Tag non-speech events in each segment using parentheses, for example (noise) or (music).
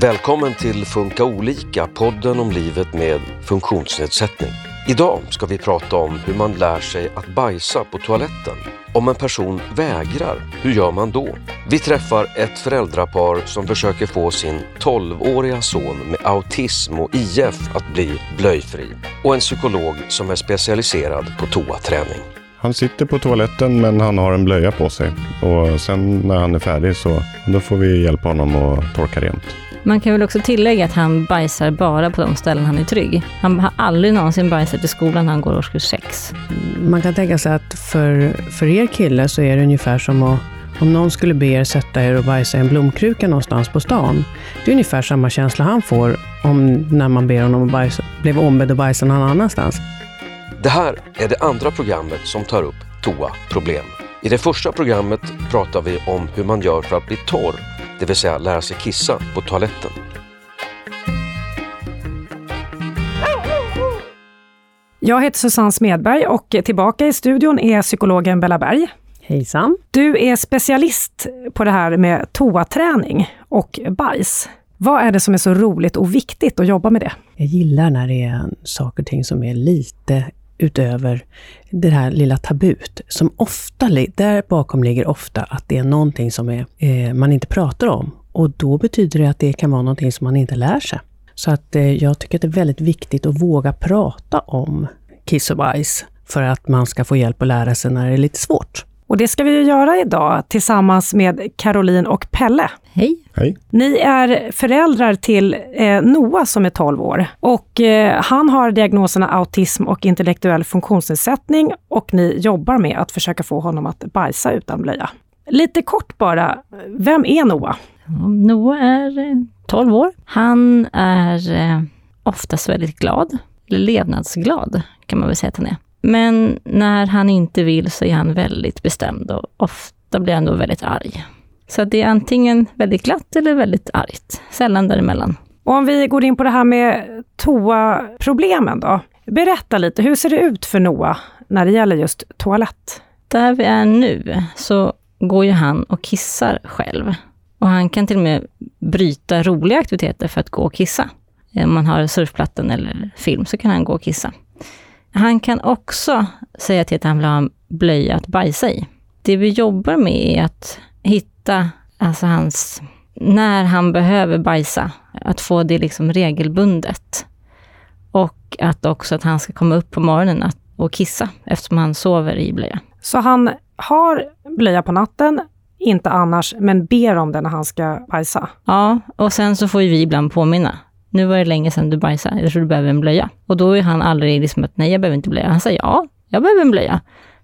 Välkommen till Funka olika, podden om livet med funktionsnedsättning. Idag ska vi prata om hur man lär sig att bajsa på toaletten. Om en person vägrar, hur gör man då? Vi träffar ett föräldrapar som försöker få sin 12-åriga son med autism och IF att bli blöjfri och en psykolog som är specialiserad på toaträning. Han sitter på toaletten men han har en blöja på sig. Och sen när han är färdig så då får vi hjälpa honom att torka rent. Man kan väl också tillägga att han bajsar bara på de ställen han är trygg. Han har aldrig någonsin bajsat i skolan när han går årskurs 6. Man kan tänka sig att för, för er kille så är det ungefär som att om någon skulle be er sätta er och bajsa i en blomkruka någonstans på stan. Det är ungefär samma känsla han får om när man ber honom att bajsa, blev ombedd att bajsa någon annanstans. Det här är det andra programmet som tar upp toa-problem. I det första programmet pratar vi om hur man gör för att bli torr, det vill säga lära sig kissa på toaletten. Jag heter Susanne Smedberg och tillbaka i studion är psykologen Bella Berg. Hejsan! Du är specialist på det här med toaträning och bajs. Vad är det som är så roligt och viktigt att jobba med det? Jag gillar när det är saker och ting som är lite utöver det här lilla tabut, som ofta, där bakom ligger ofta att det är någonting som är, eh, man inte pratar om. Och då betyder det att det kan vara någonting som man inte lär sig. Så att eh, jag tycker att det är väldigt viktigt att våga prata om kiss och bajs, för att man ska få hjälp att lära sig när det är lite svårt. Och det ska vi ju göra idag tillsammans med Caroline och Pelle. Hej! Hej! Ni är föräldrar till eh, Noah som är 12 år och eh, han har diagnoserna autism och intellektuell funktionsnedsättning och ni jobbar med att försöka få honom att bajsa utan blöja. Lite kort bara, vem är Noah? Noah är eh, 12 år. Han är eh, oftast väldigt glad, eller levnadsglad kan man väl säga att han är. Men när han inte vill så är han väldigt bestämd och ofta blir han då väldigt arg. Så det är antingen väldigt glatt eller väldigt argt, sällan däremellan. Och om vi går in på det här med toaproblemen då. Berätta lite, hur ser det ut för Noah när det gäller just toalett? Där vi är nu så går ju han och kissar själv. Och han kan till och med bryta roliga aktiviteter för att gå och kissa. Om man har surfplattan eller film så kan han gå och kissa. Han kan också säga till att han vill ha en blöja att bajsa i. Det vi jobbar med är att hitta alltså hans, när han behöver bajsa, att få det liksom regelbundet. Och att också att han ska komma upp på morgonen att, och kissa, eftersom han sover i blöja. Så han har blöja på natten, inte annars, men ber om det när han ska bajsa? Ja, och sen så får ju vi ibland påminna nu var det länge sedan du bajsade, jag tror du behöver en blöja. Och då är han aldrig liksom att, nej jag behöver inte blöja. Han säger, ja, jag behöver en blöja.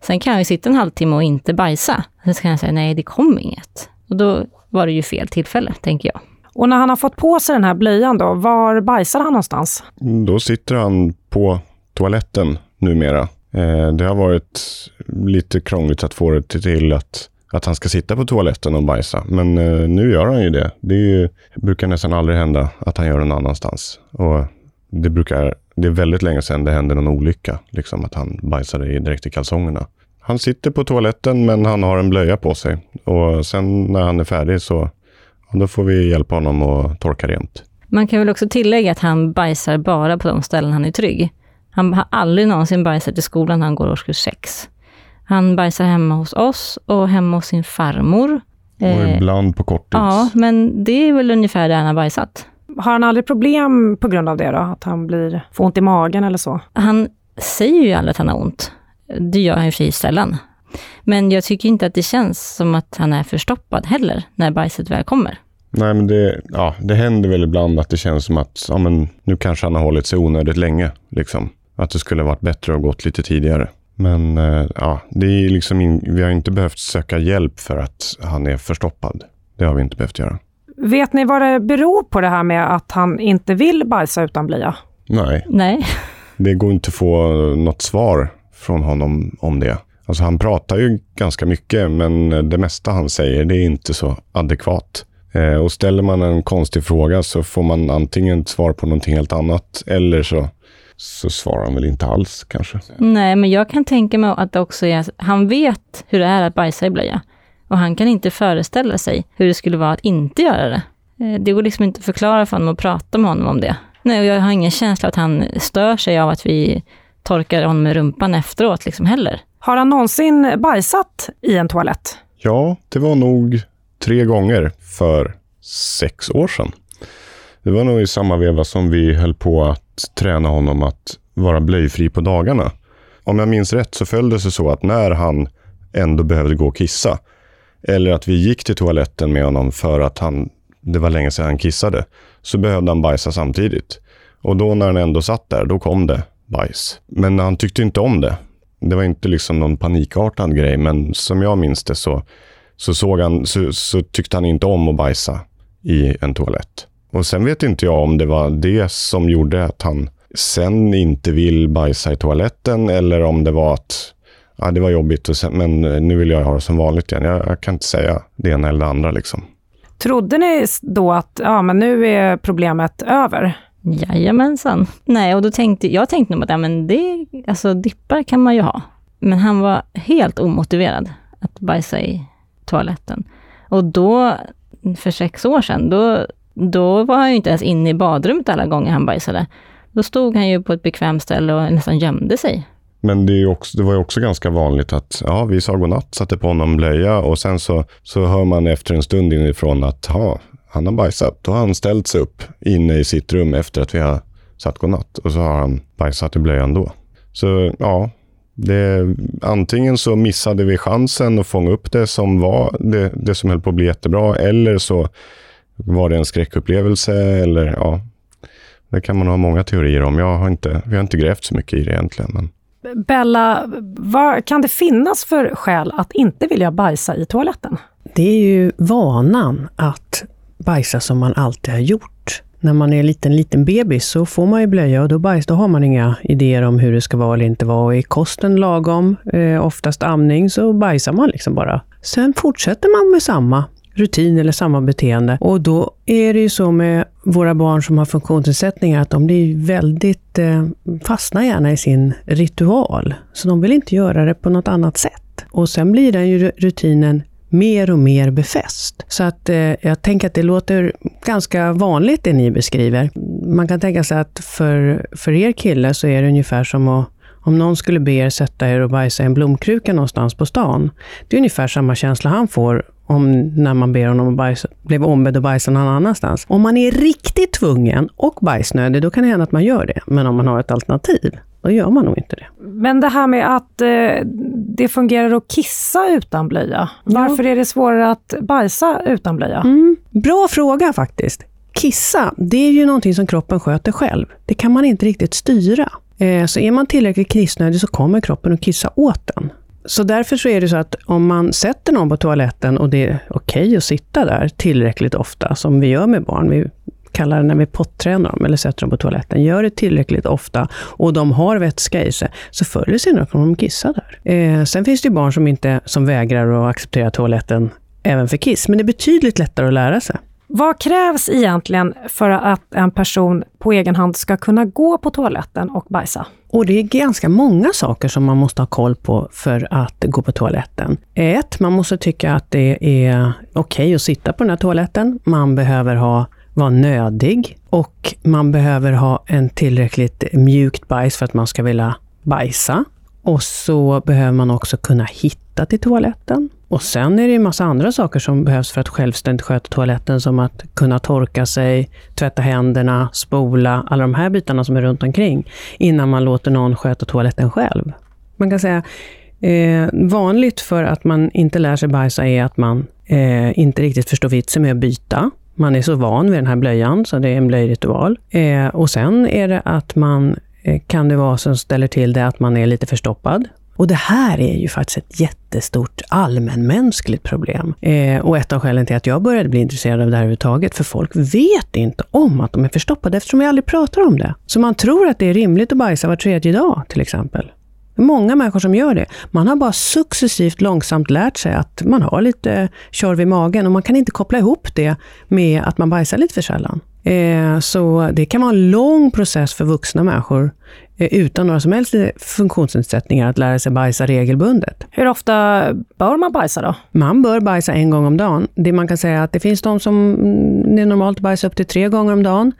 Sen kan jag ju sitta en halvtimme och inte bajsa. Sen kan jag säga, nej det kom inget. Och då var det ju fel tillfälle, tänker jag. Och när han har fått på sig den här blöjan då, var bajsar han någonstans? Då sitter han på toaletten numera. Eh, det har varit lite krångligt att få det till att att han ska sitta på toaletten och bajsa. Men eh, nu gör han ju det. Det ju, brukar nästan aldrig hända att han gör det någon annanstans. Och det, brukar, det är väldigt länge sedan det hände någon olycka, liksom att han bajsade direkt i kalsongerna. Han sitter på toaletten men han har en blöja på sig. Och sen när han är färdig så då får vi hjälpa honom att torka rent. Man kan väl också tillägga att han bajsar bara på de ställen han är trygg. Han har aldrig någonsin bajsat i skolan när han går årskurs 6. Han bajsar hemma hos oss och hemma hos sin farmor. Och eh, ibland på korttids. Ja, men det är väl ungefär där han har bajsat. Har han aldrig problem på grund av det då? Att han blir, får ont i magen eller så? Han säger ju aldrig att han har ont. Det gör han i och för sig sällan. Men jag tycker inte att det känns som att han är förstoppad heller, när bajset väl kommer. Nej, men det, ja, det händer väl ibland att det känns som att ja, men nu kanske han har hållit sig onödigt länge. Liksom. Att det skulle varit bättre att gått lite tidigare. Men eh, ja, det är liksom in, vi har inte behövt söka hjälp för att han är förstoppad. Det har vi inte behövt göra. Vet ni vad det beror på det här med att han inte vill bajsa utan blöja? Nej. Nej. Det går inte att få något svar från honom om det. Alltså han pratar ju ganska mycket, men det mesta han säger det är inte så adekvat. Eh, och ställer man en konstig fråga så får man antingen svar på någonting helt annat eller så så svarar han väl inte alls kanske. Nej, men jag kan tänka mig att det också är, han vet hur det är att bajsa i blöja. Och han kan inte föreställa sig hur det skulle vara att inte göra det. Eh, Det går liksom inte att förklara för honom och prata med honom om det. Nej, och jag har ingen känsla att han stör sig av att vi torkar honom med rumpan efteråt liksom heller. Har han någonsin bajsat i en toalett? Ja, det var nog tre gånger för sex år sedan. Det var nog i samma veva som vi höll på att träna honom att vara blöjfri på dagarna. Om jag minns rätt så föll det sig så att när han ändå behövde gå och kissa, eller att vi gick till toaletten med honom för att han, det var länge sedan han kissade, så behövde han bajsa samtidigt. Och då när han ändå satt där, då kom det bajs. Men han tyckte inte om det. Det var inte liksom någon panikartad grej, men som jag minns det så, så, såg han, så, så tyckte han inte om att bajsa i en toalett. Och sen vet inte jag om det var det som gjorde att han sen inte vill bajsa i toaletten eller om det var att ja, det var jobbigt och sen, men nu vill jag ha det som vanligt igen. Jag, jag kan inte säga det ena eller det andra. Liksom. Trodde ni då att ja, men nu är problemet över? Jajamensan. Nej, och då tänkte jag tänkte nog att ja, men det, alltså, dippar kan man ju ha. Men han var helt omotiverad att bajsa i toaletten. Och då, för sex år sedan, då, då var han ju inte ens inne i badrummet alla gånger han bajsade. Då stod han ju på ett bekvämt ställe och nästan gömde sig. Men det, är ju också, det var ju också ganska vanligt att ja, vi sa godnatt, satte på honom blöja och sen så, så hör man efter en stund inifrån att ha, han har bajsat. Då har han ställt sig upp inne i sitt rum efter att vi har satt godnatt och så har han bajsat i blöjan då. Så ja, det, antingen så missade vi chansen att fånga upp det som var det, det som höll på att bli jättebra eller så var det en skräckupplevelse eller ja, det kan man ha många teorier om. Jag har inte, vi har inte grävt så mycket i det egentligen. Men... Bella, vad kan det finnas för skäl att inte vilja bajsa i toaletten? Det är ju vanan att bajsa som man alltid har gjort. När man är en liten, liten bebis så får man ju blöja och då, bajs, då har man inga idéer om hur det ska vara eller inte vara. Och är kosten lagom, eh, oftast amning, så bajsar man liksom bara. Sen fortsätter man med samma rutin eller samma beteende. Och då är det ju så med våra barn som har funktionsnedsättningar att de blir väldigt, eh, fastnar gärna i sin ritual. Så de vill inte göra det på något annat sätt. Och sen blir den ju rutinen mer och mer befäst. Så att eh, jag tänker att det låter ganska vanligt det ni beskriver. Man kan tänka sig att för, för er kille så är det ungefär som att om någon skulle be er sätta er och bajsa i en blomkruka någonstans på stan. Det är ungefär samma känsla han får om när man ber honom att bajsa, blev ombedd att bajsa någon annanstans. Om man är riktigt tvungen och bajsnödig, då kan det hända att man gör det. Men om man har ett alternativ, då gör man nog inte det. Men det här med att eh, det fungerar att kissa utan blöja. Varför är det svårare att bajsa utan blöja? Mm, bra fråga faktiskt. Kissa, det är ju någonting som kroppen sköter själv. Det kan man inte riktigt styra. Eh, så är man tillräckligt kissnödig så kommer kroppen att kissa åt den. Så därför så är det så att om man sätter någon på toaletten och det är okej okay att sitta där tillräckligt ofta, som vi gör med barn, vi kallar det när vi pottränar dem eller sätter dem på toaletten, gör det tillräckligt ofta och de har vätska i sig, så förr eller senare kommer de kissa där. Eh, sen finns det ju barn som, inte, som vägrar att acceptera toaletten även för kiss, men det är betydligt lättare att lära sig. Vad krävs egentligen för att en person på egen hand ska kunna gå på toaletten och bajsa? Och det är ganska många saker som man måste ha koll på för att gå på toaletten. Ett, man måste tycka att det är okej okay att sitta på den här toaletten. Man behöver ha, vara nödig och man behöver ha en tillräckligt mjukt bajs för att man ska vilja bajsa. Och så behöver man också kunna hitta till toaletten. Och sen är det en massa andra saker som behövs för att självständigt sköta toaletten, som att kunna torka sig, tvätta händerna, spola, alla de här bitarna som är runt omkring, innan man låter någon sköta toaletten själv. Man kan säga, eh, vanligt för att man inte lär sig bajsa är att man eh, inte riktigt förstår vitsen med att byta. Man är så van vid den här blöjan, så det är en blöjritual. Eh, och sen är det att man eh, kan det vara som ställer till det att man är lite förstoppad. Och det här är ju faktiskt ett jättestort allmänmänskligt problem. Eh, och ett av skälen till att jag började bli intresserad av det här överhuvudtaget, för folk vet inte om att de är förstoppade eftersom vi aldrig pratar om det. Så man tror att det är rimligt att bajsa var tredje dag till exempel. Det är många människor som gör det. Man har bara successivt långsamt lärt sig att man har lite tjorv i magen och man kan inte koppla ihop det med att man bajsar lite för sällan. Eh, så det kan vara en lång process för vuxna människor eh, utan några som helst funktionsnedsättningar att lära sig bajsa regelbundet. Hur ofta bör man bajsa då? Man bör bajsa en gång om dagen. Det man kan säga att det finns de som mm, det är normalt att bajsa upp till tre gånger om dagen.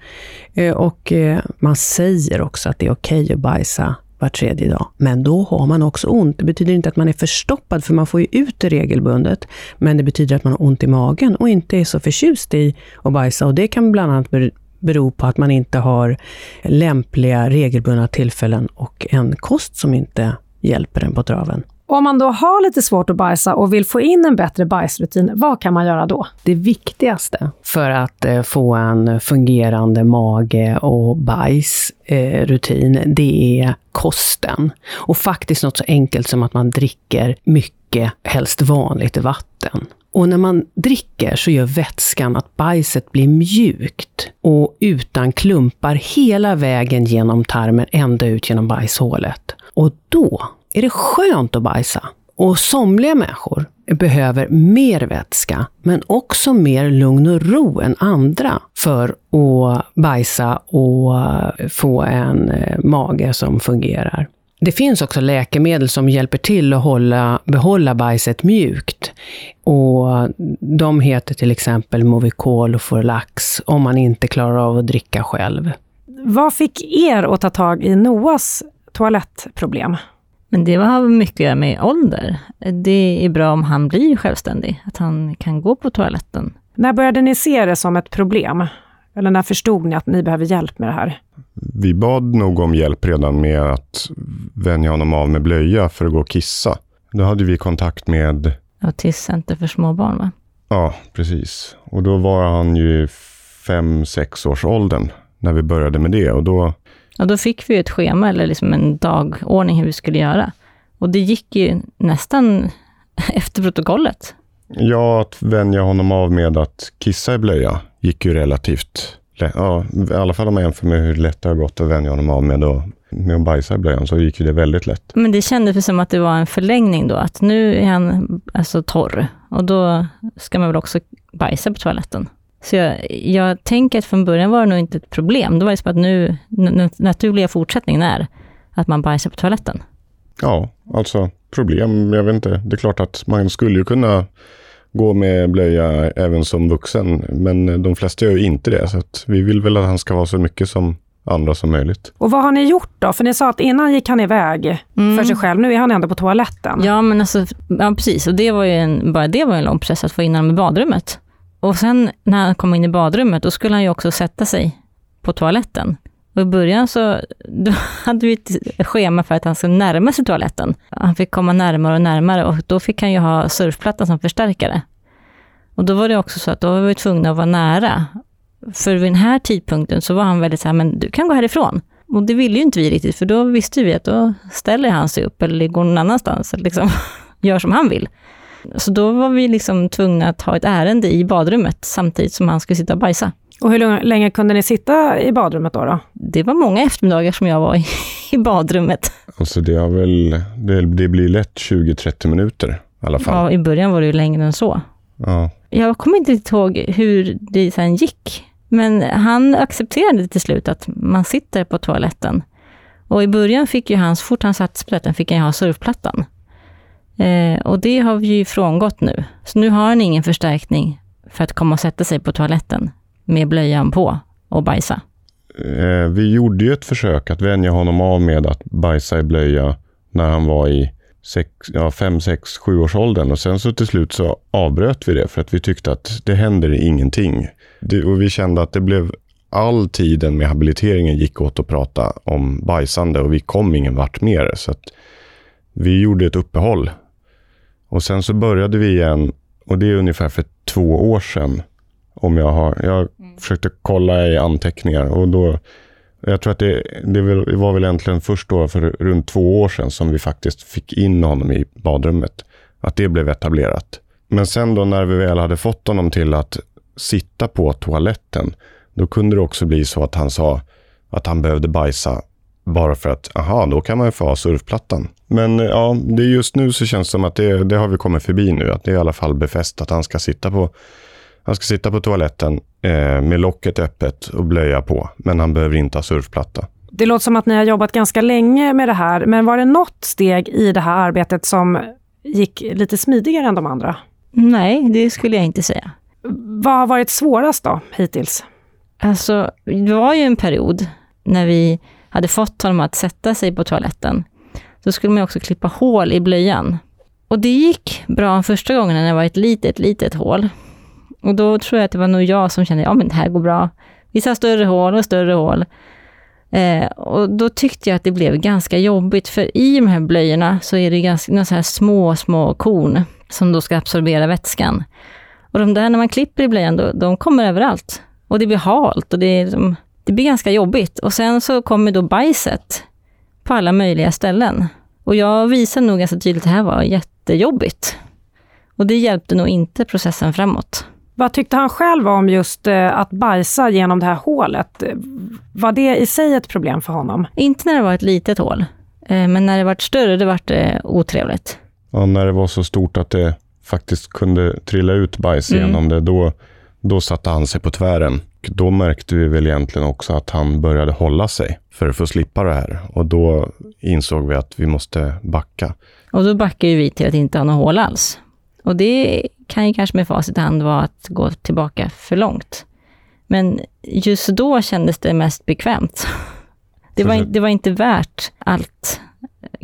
Eh, och man säger också att det är okej okay att bajsa var tredje dag. Men då har man också ont. Det betyder inte att man är förstoppad, för man får ju ut det regelbundet. Men det betyder att man har ont i magen och inte är så förtjust i att bajsa. Och det kan bland annat bero på att man inte har lämpliga regelbundna tillfällen och en kost som inte hjälper en på traven. Om man då har lite svårt att bajsa och vill få in en bättre bajsrutin, vad kan man göra då? Det viktigaste för att eh, få en fungerande mage och bajsrutin, eh, det är kosten. Och faktiskt något så enkelt som att man dricker mycket, helst vanligt vatten. Och när man dricker så gör vätskan att bajset blir mjukt och utan klumpar hela vägen genom tarmen ända ut genom bajshålet. Och då är det skönt att bajsa. Och somliga människor behöver mer vätska, men också mer lugn och ro än andra för att bajsa och få en eh, mage som fungerar. Det finns också läkemedel som hjälper till att hålla, behålla bajset mjukt. Och de heter till exempel Movicol och Forlax om man inte klarar av att dricka själv. Vad fick er att ta tag i Noas toalettproblem? Men det har mycket att göra med ålder. Det är bra om han blir självständig, att han kan gå på toaletten. När började ni se det som ett problem? Eller när förstod ni att ni behöver hjälp med det här? Vi bad nog om hjälp redan med att vänja honom av med blöja för att gå och kissa. Då hade vi kontakt med... Autismcenter för småbarn, va? Ja, precis. Och då var han ju fem, sex års åldern när vi började med det. Och då och då fick vi ett schema, eller liksom en dagordning hur vi skulle göra. Och det gick ju nästan (laughs) efter protokollet. Ja, att vänja honom av med att kissa i blöja gick ju relativt lätt. Ja, I alla fall om man jämför med hur lätt det har gått att vänja honom av med, då, med att bajsa i blöjan, så gick ju det väldigt lätt. Men det kändes som att det var en förlängning då, att nu är han alltså torr och då ska man väl också bajsa på toaletten. Så jag, jag tänker att från början var det nog inte ett problem. Då var det som att nu, den naturliga fortsättningen är att man bajsar på toaletten. Ja, alltså problem, jag vet inte. Det är klart att man skulle ju kunna gå med blöja även som vuxen, men de flesta gör ju inte det. Så att vi vill väl att han ska vara så mycket som andra som möjligt. Och vad har ni gjort då? För ni sa att innan gick han iväg mm. för sig själv. Nu är han ändå på toaletten. Ja, men alltså, ja, precis. Och det var ju en, bara det var en lång process att få in honom i badrummet. Och sen när han kom in i badrummet, då skulle han ju också sätta sig på toaletten. Och i början så (laughs) då hade vi ett schema för att han skulle närma sig toaletten. Han fick komma närmare och närmare och då fick han ju ha surfplattan som förstärkare. Och då var det också så att då var vi tvungna att vara nära. För vid den här tidpunkten så var han väldigt så här, men du kan gå härifrån. Och det ville ju inte vi riktigt, för då visste vi att då ställer han sig upp eller går någon annanstans, eller liksom (laughs) gör som han vill. Så då var vi liksom tvungna att ha ett ärende i badrummet samtidigt som han skulle sitta och bajsa. Och hur länge kunde ni sitta i badrummet då? då? Det var många eftermiddagar som jag var i, (laughs) i badrummet. Alltså det, har väl, det, det blir lätt 20-30 minuter i alla fall. Ja, i början var det ju längre än så. Ja. Jag kommer inte ihåg hur det sen gick. Men han accepterade till slut att man sitter på toaletten. Och i början fick ju han, så fort han satt på toaletten, fick han ju ha surfplattan. Eh, och det har vi ju frångått nu. Så nu har han ingen förstärkning för att komma och sätta sig på toaletten med blöjan på och bajsa. Eh, vi gjorde ju ett försök att vänja honom av med att bajsa i blöja när han var i 5, 6, 7 års åldern och sen så till slut så avbröt vi det för att vi tyckte att det händer ingenting. Det, och vi kände att det blev all tiden med habiliteringen gick åt att prata om bajsande och vi kom ingen vart mer. Så att vi gjorde ett uppehåll och sen så började vi igen och det är ungefär för två år sedan. Om jag har, jag mm. försökte kolla i anteckningar och då, jag tror att det, det var väl egentligen först då för runt två år sedan som vi faktiskt fick in honom i badrummet. Att det blev etablerat. Men sen då när vi väl hade fått honom till att sitta på toaletten, då kunde det också bli så att han sa att han behövde bajsa bara för att, aha, då kan man ju få ha surfplattan. Men ja, det är just nu så känns det som att det, det har vi kommit förbi nu. Att det är i alla fall befäst att han ska sitta på, han ska sitta på toaletten eh, med locket öppet och blöja på. Men han behöver inte ha surfplatta. Det låter som att ni har jobbat ganska länge med det här, men var det något steg i det här arbetet som gick lite smidigare än de andra? Nej, det skulle jag inte säga. Vad har varit svårast då, hittills? Alltså, det var ju en period när vi hade fått honom att sätta sig på toaletten. Då skulle man också klippa hål i blöjan. Och det gick bra första gången när det var ett litet, litet hål. Och då tror jag att det var nog jag som kände, ja men det här går bra. Vissa större hål och större hål. Eh, och då tyckte jag att det blev ganska jobbigt, för i de här blöjorna så är det ganska, så här små, små korn som då ska absorbera vätskan. Och de där, när man klipper i blöjan, då, de kommer överallt. Och det blir halt och det, är, liksom, det blir ganska jobbigt. Och sen så kommer då bajset på alla möjliga ställen. Och jag visade nog ganska tydligt att det här var jättejobbigt. Och det hjälpte nog inte processen framåt. Vad tyckte han själv om just eh, att bajsa genom det här hålet? Var det i sig ett problem för honom? Inte när det var ett litet hål, eh, men när det var större, det var det otrevligt. Ja, när det var så stort att det faktiskt kunde trilla ut bajs Mm. genom det, då, då satte han sig på tvären. Då märkte vi väl egentligen också att han började hålla sig för att få slippa det här. Och då insåg vi att vi måste backa. Och då backar ju vi till att inte ha något hål alls. Och det kan ju kanske med facit i hand vara att gå tillbaka för långt. Men just då kändes det mest bekvämt. Det var, det var inte värt allt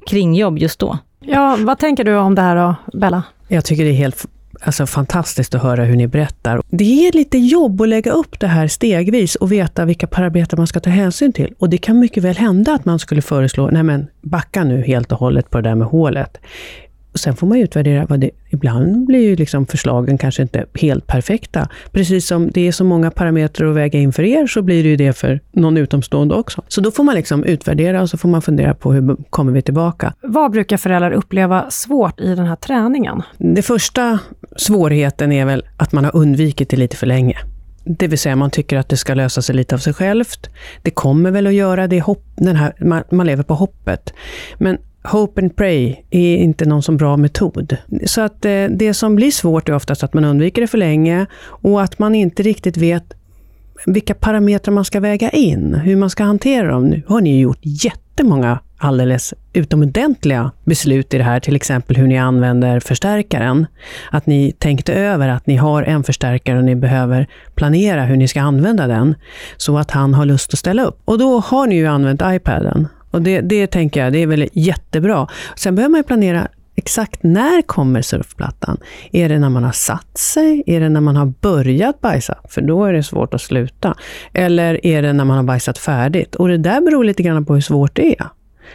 kringjobb just då. Ja, vad tänker du om det här då, Bella? Jag tycker det är helt alltså, fantastiskt att höra hur ni berättar. Det är lite jobb att lägga upp det här stegvis och veta vilka parametrar man ska ta hänsyn till. Och det kan mycket väl hända att man skulle föreslå, nej men backa nu helt och hållet på det där med hålet. Och sen får man utvärdera vad det... Ibland blir ju liksom förslagen kanske inte helt perfekta. Precis som det är så många parametrar att väga in för er, så blir det ju det för någon utomstående också. Så då får man liksom utvärdera och så får man fundera på hur kommer vi tillbaka. Vad brukar föräldrar uppleva svårt i den här träningen? Det första svårigheten är väl att man har undvikit det lite för länge. Det vill säga man tycker att det ska lösa sig lite av sig självt. Det kommer väl att göra det, hopp, den här, man, man lever på hoppet. Men hope and pray är inte någon så bra metod. Så att eh, det som blir svårt är oftast att man undviker det för länge och att man inte riktigt vet vilka parametrar man ska väga in, hur man ska hantera dem. Nu har ni ju gjort jättemånga alldeles utomordentliga beslut i det här, till exempel hur ni använder förstärkaren. Att ni tänkte över att ni har en förstärkare och ni behöver planera hur ni ska använda den, så att han har lust att ställa upp. Och då har ni ju använt iPaden. Och det, det tänker jag, det är väl jättebra. Sen behöver man ju planera Exakt när kommer surfplattan? Är det när man har satt sig? Är det när man har börjat bajsa? För då är det svårt att sluta. Eller är det när man har bajsat färdigt? Och det där beror lite grann på hur svårt det är.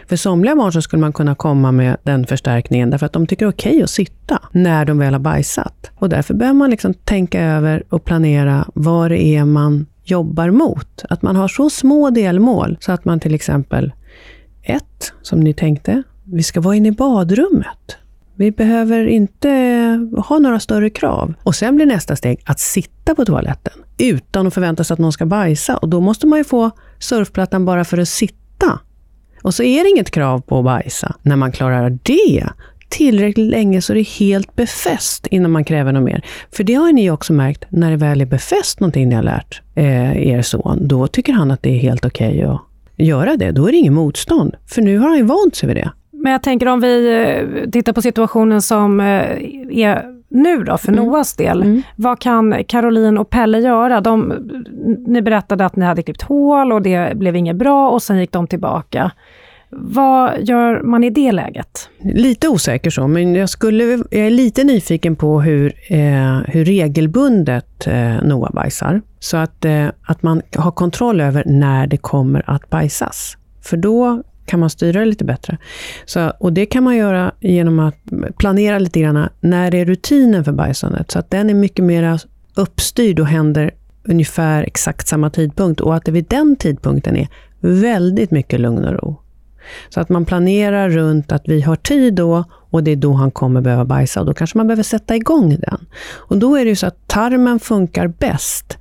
För somliga barn så skulle man kunna komma med den förstärkningen därför att de tycker det är okej att sitta när de väl har bajsat. Och därför behöver man liksom tänka över och planera vad det är man jobbar mot. Att man har så små delmål så att man till exempel, ett, som ni tänkte, vi ska vara inne i badrummet. Vi behöver inte ha några större krav. Och sen blir nästa steg att sitta på toaletten utan att förvänta sig att någon ska bajsa. Och då måste man ju få surfplattan bara för att sitta. Och så är det inget krav på att bajsa. När man klarar det tillräckligt länge så är det helt befäst innan man kräver något mer. För det har ni också märkt, när det väl är befäst någonting ni har lärt eh, er son, då tycker han att det är helt okej att göra det. Då är det ingen motstånd. För nu har han ju vant sig vid det. Men jag tänker om vi eh, tittar på situationen som eh, är nu då, för Mm. Noahs del. Mm. Vad kan Caroline och Pelle göra? De, ni berättade att ni hade klippt hål och det blev inget bra och sen gick de tillbaka. Vad gör man i det läget? Lite osäker så, men jag, skulle, jag är lite nyfiken på hur, eh, hur regelbundet eh, Noah bajsar. Så att, eh, att man har kontroll över när det kommer att bajsas. För då kan man styra det lite bättre. Så, och det kan man göra genom att planera lite grann när är rutinen för bajsandet. Så att den är mycket mer uppstyrd och händer ungefär exakt samma tidpunkt. Och att det vid den tidpunkten är väldigt mycket lugn och ro. Så att man planerar runt att vi har tid då och det är då han kommer behöva bajsa och då kanske man behöver sätta igång den. Och då är det ju så att tarmen funkar bäst.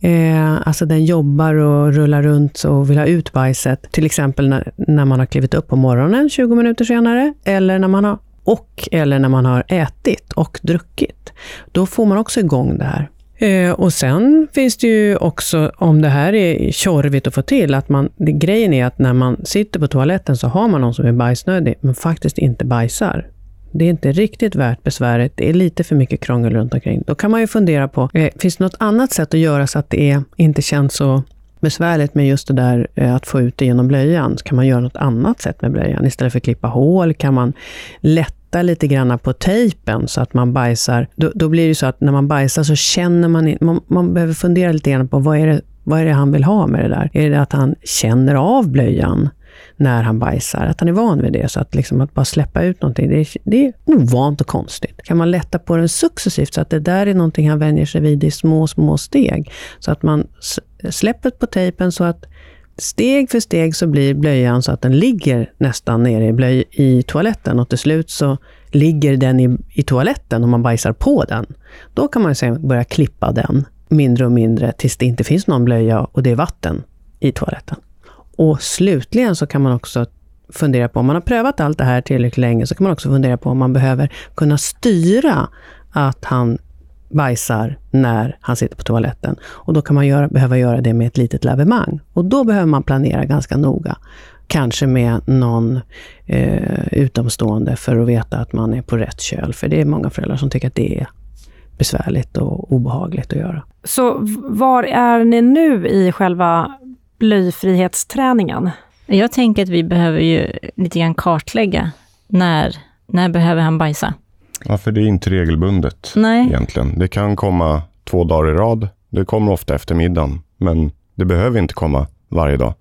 Eh, alltså den jobbar och rullar runt och vill ha ut bajset. Till exempel när, när man har klivit upp på morgonen 20 minuter senare eller när man har och eller när man har ätit och druckit. Då får man också igång det här. Eh, och sen finns det ju också, om det här är tjorvigt att få till, att man, det, grejen är att när man sitter på toaletten så har man någon som är bajsnödig, men faktiskt inte bajsar. Det är inte riktigt värt besväret. Det är lite för mycket krångel runt omkring. Då kan man ju fundera på, eh, finns det något annat sätt att göra så att det är, inte känns så besvärligt med just det där eh, att få ut det genom blöjan? Så kan man göra något annat sätt med blöjan? Istället för att klippa hål kan man lätta lite grann på tejpen så att man bajsar. Då, då blir det så att när man bajsar så känner man, man, man behöver fundera lite grann på vad är, det, vad är det han vill ha med det där? Är det att han känner av blöjan? när han bajsar, att han är van vid det. Så att, liksom, att bara släppa ut någonting, det är, det är ovant och konstigt. Kan man lätta på den successivt så att det där är någonting han vänjer sig vid i små, små steg. Så att man släpper på tejpen så att steg för steg så blir blöjan så att den ligger nästan nere i, blöj, i toaletten och till slut så ligger den i, i toaletten och man bajsar på den. Då kan man sen börja klippa den mindre och mindre tills det inte finns någon blöja och det är vatten i toaletten. Och slutligen så kan man också fundera på, om man har prövat allt det här tillräckligt länge, så kan man också fundera på om man behöver kunna styra att han bajsar när han sitter på toaletten. Och då kan man göra, behöva göra det med ett litet lavemang. Och då behöver man planera ganska noga. Kanske med någon eh, utomstående för att veta att man är på rätt köl. För det är många föräldrar som tycker att det är besvärligt och obehagligt att göra. Så var är ni nu i själva blöjfrihetsträningen? Jag tänker att vi behöver ju lite grann kartlägga när, när behöver han bajsa? Ja, för det är inte regelbundet Nej. egentligen. Det kan komma två dagar i rad. Det kommer ofta efter middagen, men det behöver inte komma varje dag.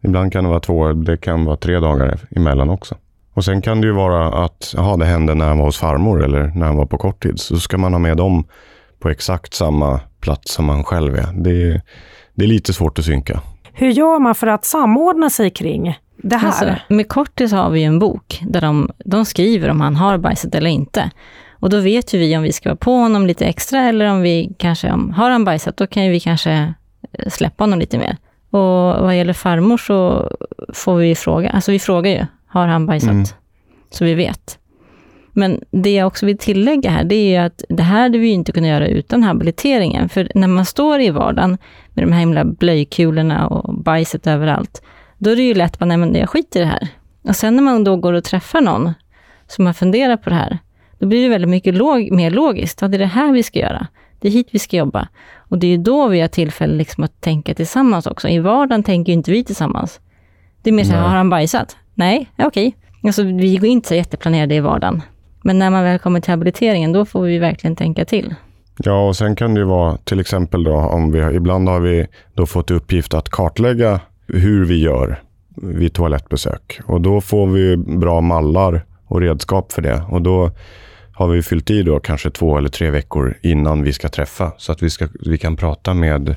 Ibland kan det vara två, det kan vara tre dagar emellan också. Och sen kan det ju vara att, jaha, det hände när han var hos farmor eller när han var på korttid. Så ska man ha med dem på exakt samma plats som man själv är. Det, det är lite svårt att synka. Hur gör man för att samordna sig kring det här? Alltså, med Kortis har vi en bok där de, de skriver om han har bajsat eller inte. Och då vet ju vi om vi ska vara på honom lite extra eller om vi kanske, om, har han bajsat, då kan vi kanske eh, släppa honom lite mer. Och vad gäller farmor så får vi fråga, alltså vi frågar ju, har han bajsat? Mm. Så vi vet. Men det jag också vill tillägga här, det är ju att det här hade vi inte kunnat göra utan habiliteringen. För när man står i vardagen med de här himla blöjkulorna och bajset överallt, då är det ju lätt att nej men jag skiter i det här. Och sen när man då går och träffar någon som har funderat på det här, då blir det väldigt mycket log mer logiskt. Ja, det är det här vi ska göra. Det är hit vi ska jobba. Och det är då vi har tillfälle liksom att tänka tillsammans också. I vardagen tänker inte vi tillsammans. Det är mer så här, har han bajsat? Nej, okej. Okay. Alltså, vi går inte så jätteplanerade i vardagen. Men när man väl kommer till habiliteringen, då får vi verkligen tänka till. Ja, och sen kan det ju vara till exempel då om vi ibland har vi då fått uppgift att kartlägga hur vi gör vid toalettbesök. Och då får vi bra mallar och redskap för det. Och då har vi fyllt i då kanske två eller tre veckor innan vi ska träffa. Så att vi, ska, vi kan prata med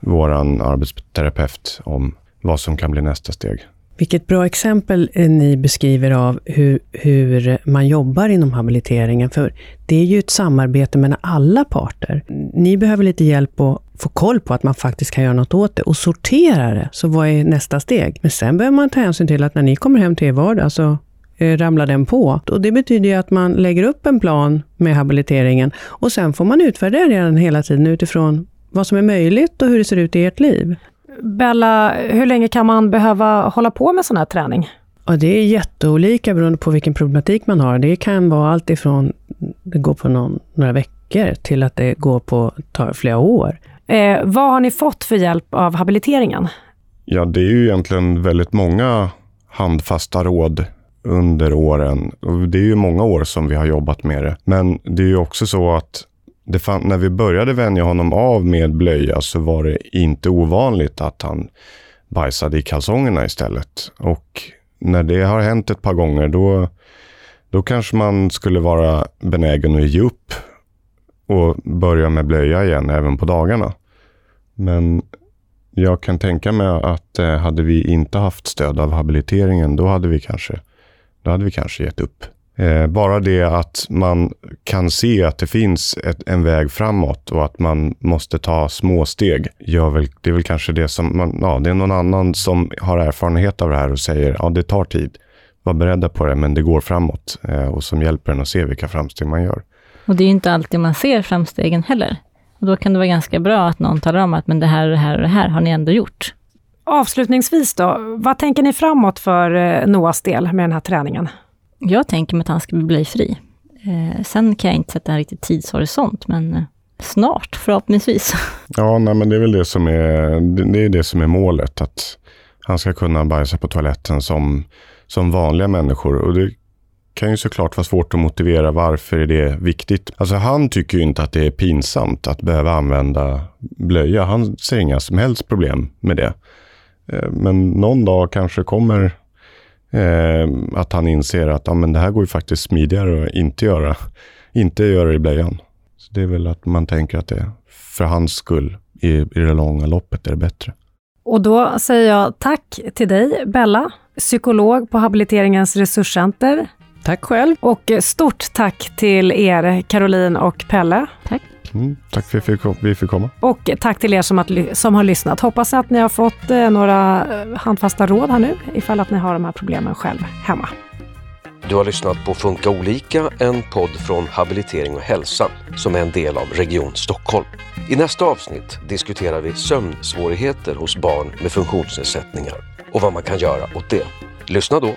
vår arbetsterapeut om vad som kan bli nästa steg. Vilket bra exempel eh, ni beskriver av hur, hur man jobbar inom habiliteringen. För det är ju ett samarbete mellan alla parter. Ni behöver lite hjälp att få koll på att man faktiskt kan göra något åt det och sortera det. Så vad är nästa steg? Men sen behöver man ta hänsyn till att när ni kommer hem till er vardag så eh, ramlar den på. Och det betyder ju att man lägger upp en plan med habiliteringen och sen får man utvärdera den hela tiden utifrån vad som är möjligt och hur det ser ut i ert liv. Bella, hur länge kan man behöva hålla på med sån här träning? Ja, det är jätteolika beroende på vilken problematik man har. Det kan vara allt ifrån det går på någon, några veckor till att det går på tar flera år. Eh, vad har ni fått för hjälp av habiliteringen? Ja, det är ju egentligen väldigt många handfasta råd under åren. Det är ju många år som vi har jobbat med det. Men det är ju också så att fann, när vi började vänja honom av med blöja så var det inte ovanligt att han bajsade i kalsongerna istället. Och när det har hänt ett par gånger då, då kanske man skulle vara benägen att ge upp och börja med blöja igen även på dagarna. Men jag kan tänka mig att eh, hade vi inte haft stöd av habiliteringen, då hade vi kanske, då hade vi kanske gett upp. Eh, bara det att man kan se att det finns ett, en väg framåt och att man måste ta små steg. Gör väl, det är väl kanske det som man, ja, det är någon annan som har erfarenhet av det här och säger ja, det tar tid. Var beredda på det, men det går framåt eh, och som hjälper en att se vilka framsteg man gör. Och det är inte alltid man ser framstegen heller. Och då kan det vara ganska bra att någon talar om att men det här och det här och det här har ni ändå gjort. Avslutningsvis då, vad tänker ni framåt för eh, Noahs del med den här träningen? Jag tänker mig att han ska bli fri. Eh, sen kan jag inte sätta en riktig tidshorisont, men eh, snart förhoppningsvis. (laughs) Ja, nej, men det är väl det som är, det är det som är målet. Att han ska kunna bajsa på toaletten som, som vanliga människor. Och det kan ju såklart vara svårt att motivera varför är det viktigt. Alltså han tycker ju inte att det är pinsamt att behöva använda blöja. Han ser inga som helst problem med det. Eh, men någon dag kanske kommer eh, att han inser att ja, men det här går ju faktiskt smidigare att inte göra, inte göra i blöjan. Så det är väl att man tänker att det för hans skull i, i det långa loppet är det bättre. Och då säger jag tack till dig, Bella, psykolog på Habiliteringens resurscenter. Tack själv. Och stort tack till er, Caroline och Pelle. Tack. Mm, tack för att vi fick- komma. Och tack till er som, att, som har lyssnat. Hoppas att ni har fått eh, några eh, handfasta råd här nu, ifall att ni har de här problemen själv hemma. Du har lyssnat på Funka olika, en podd från Habilitering och hälsa som är en del av Region Stockholm. I nästa avsnitt diskuterar vi sömnsvårigheter hos barn med funktionsnedsättningar och vad man kan göra åt det. Lyssna då!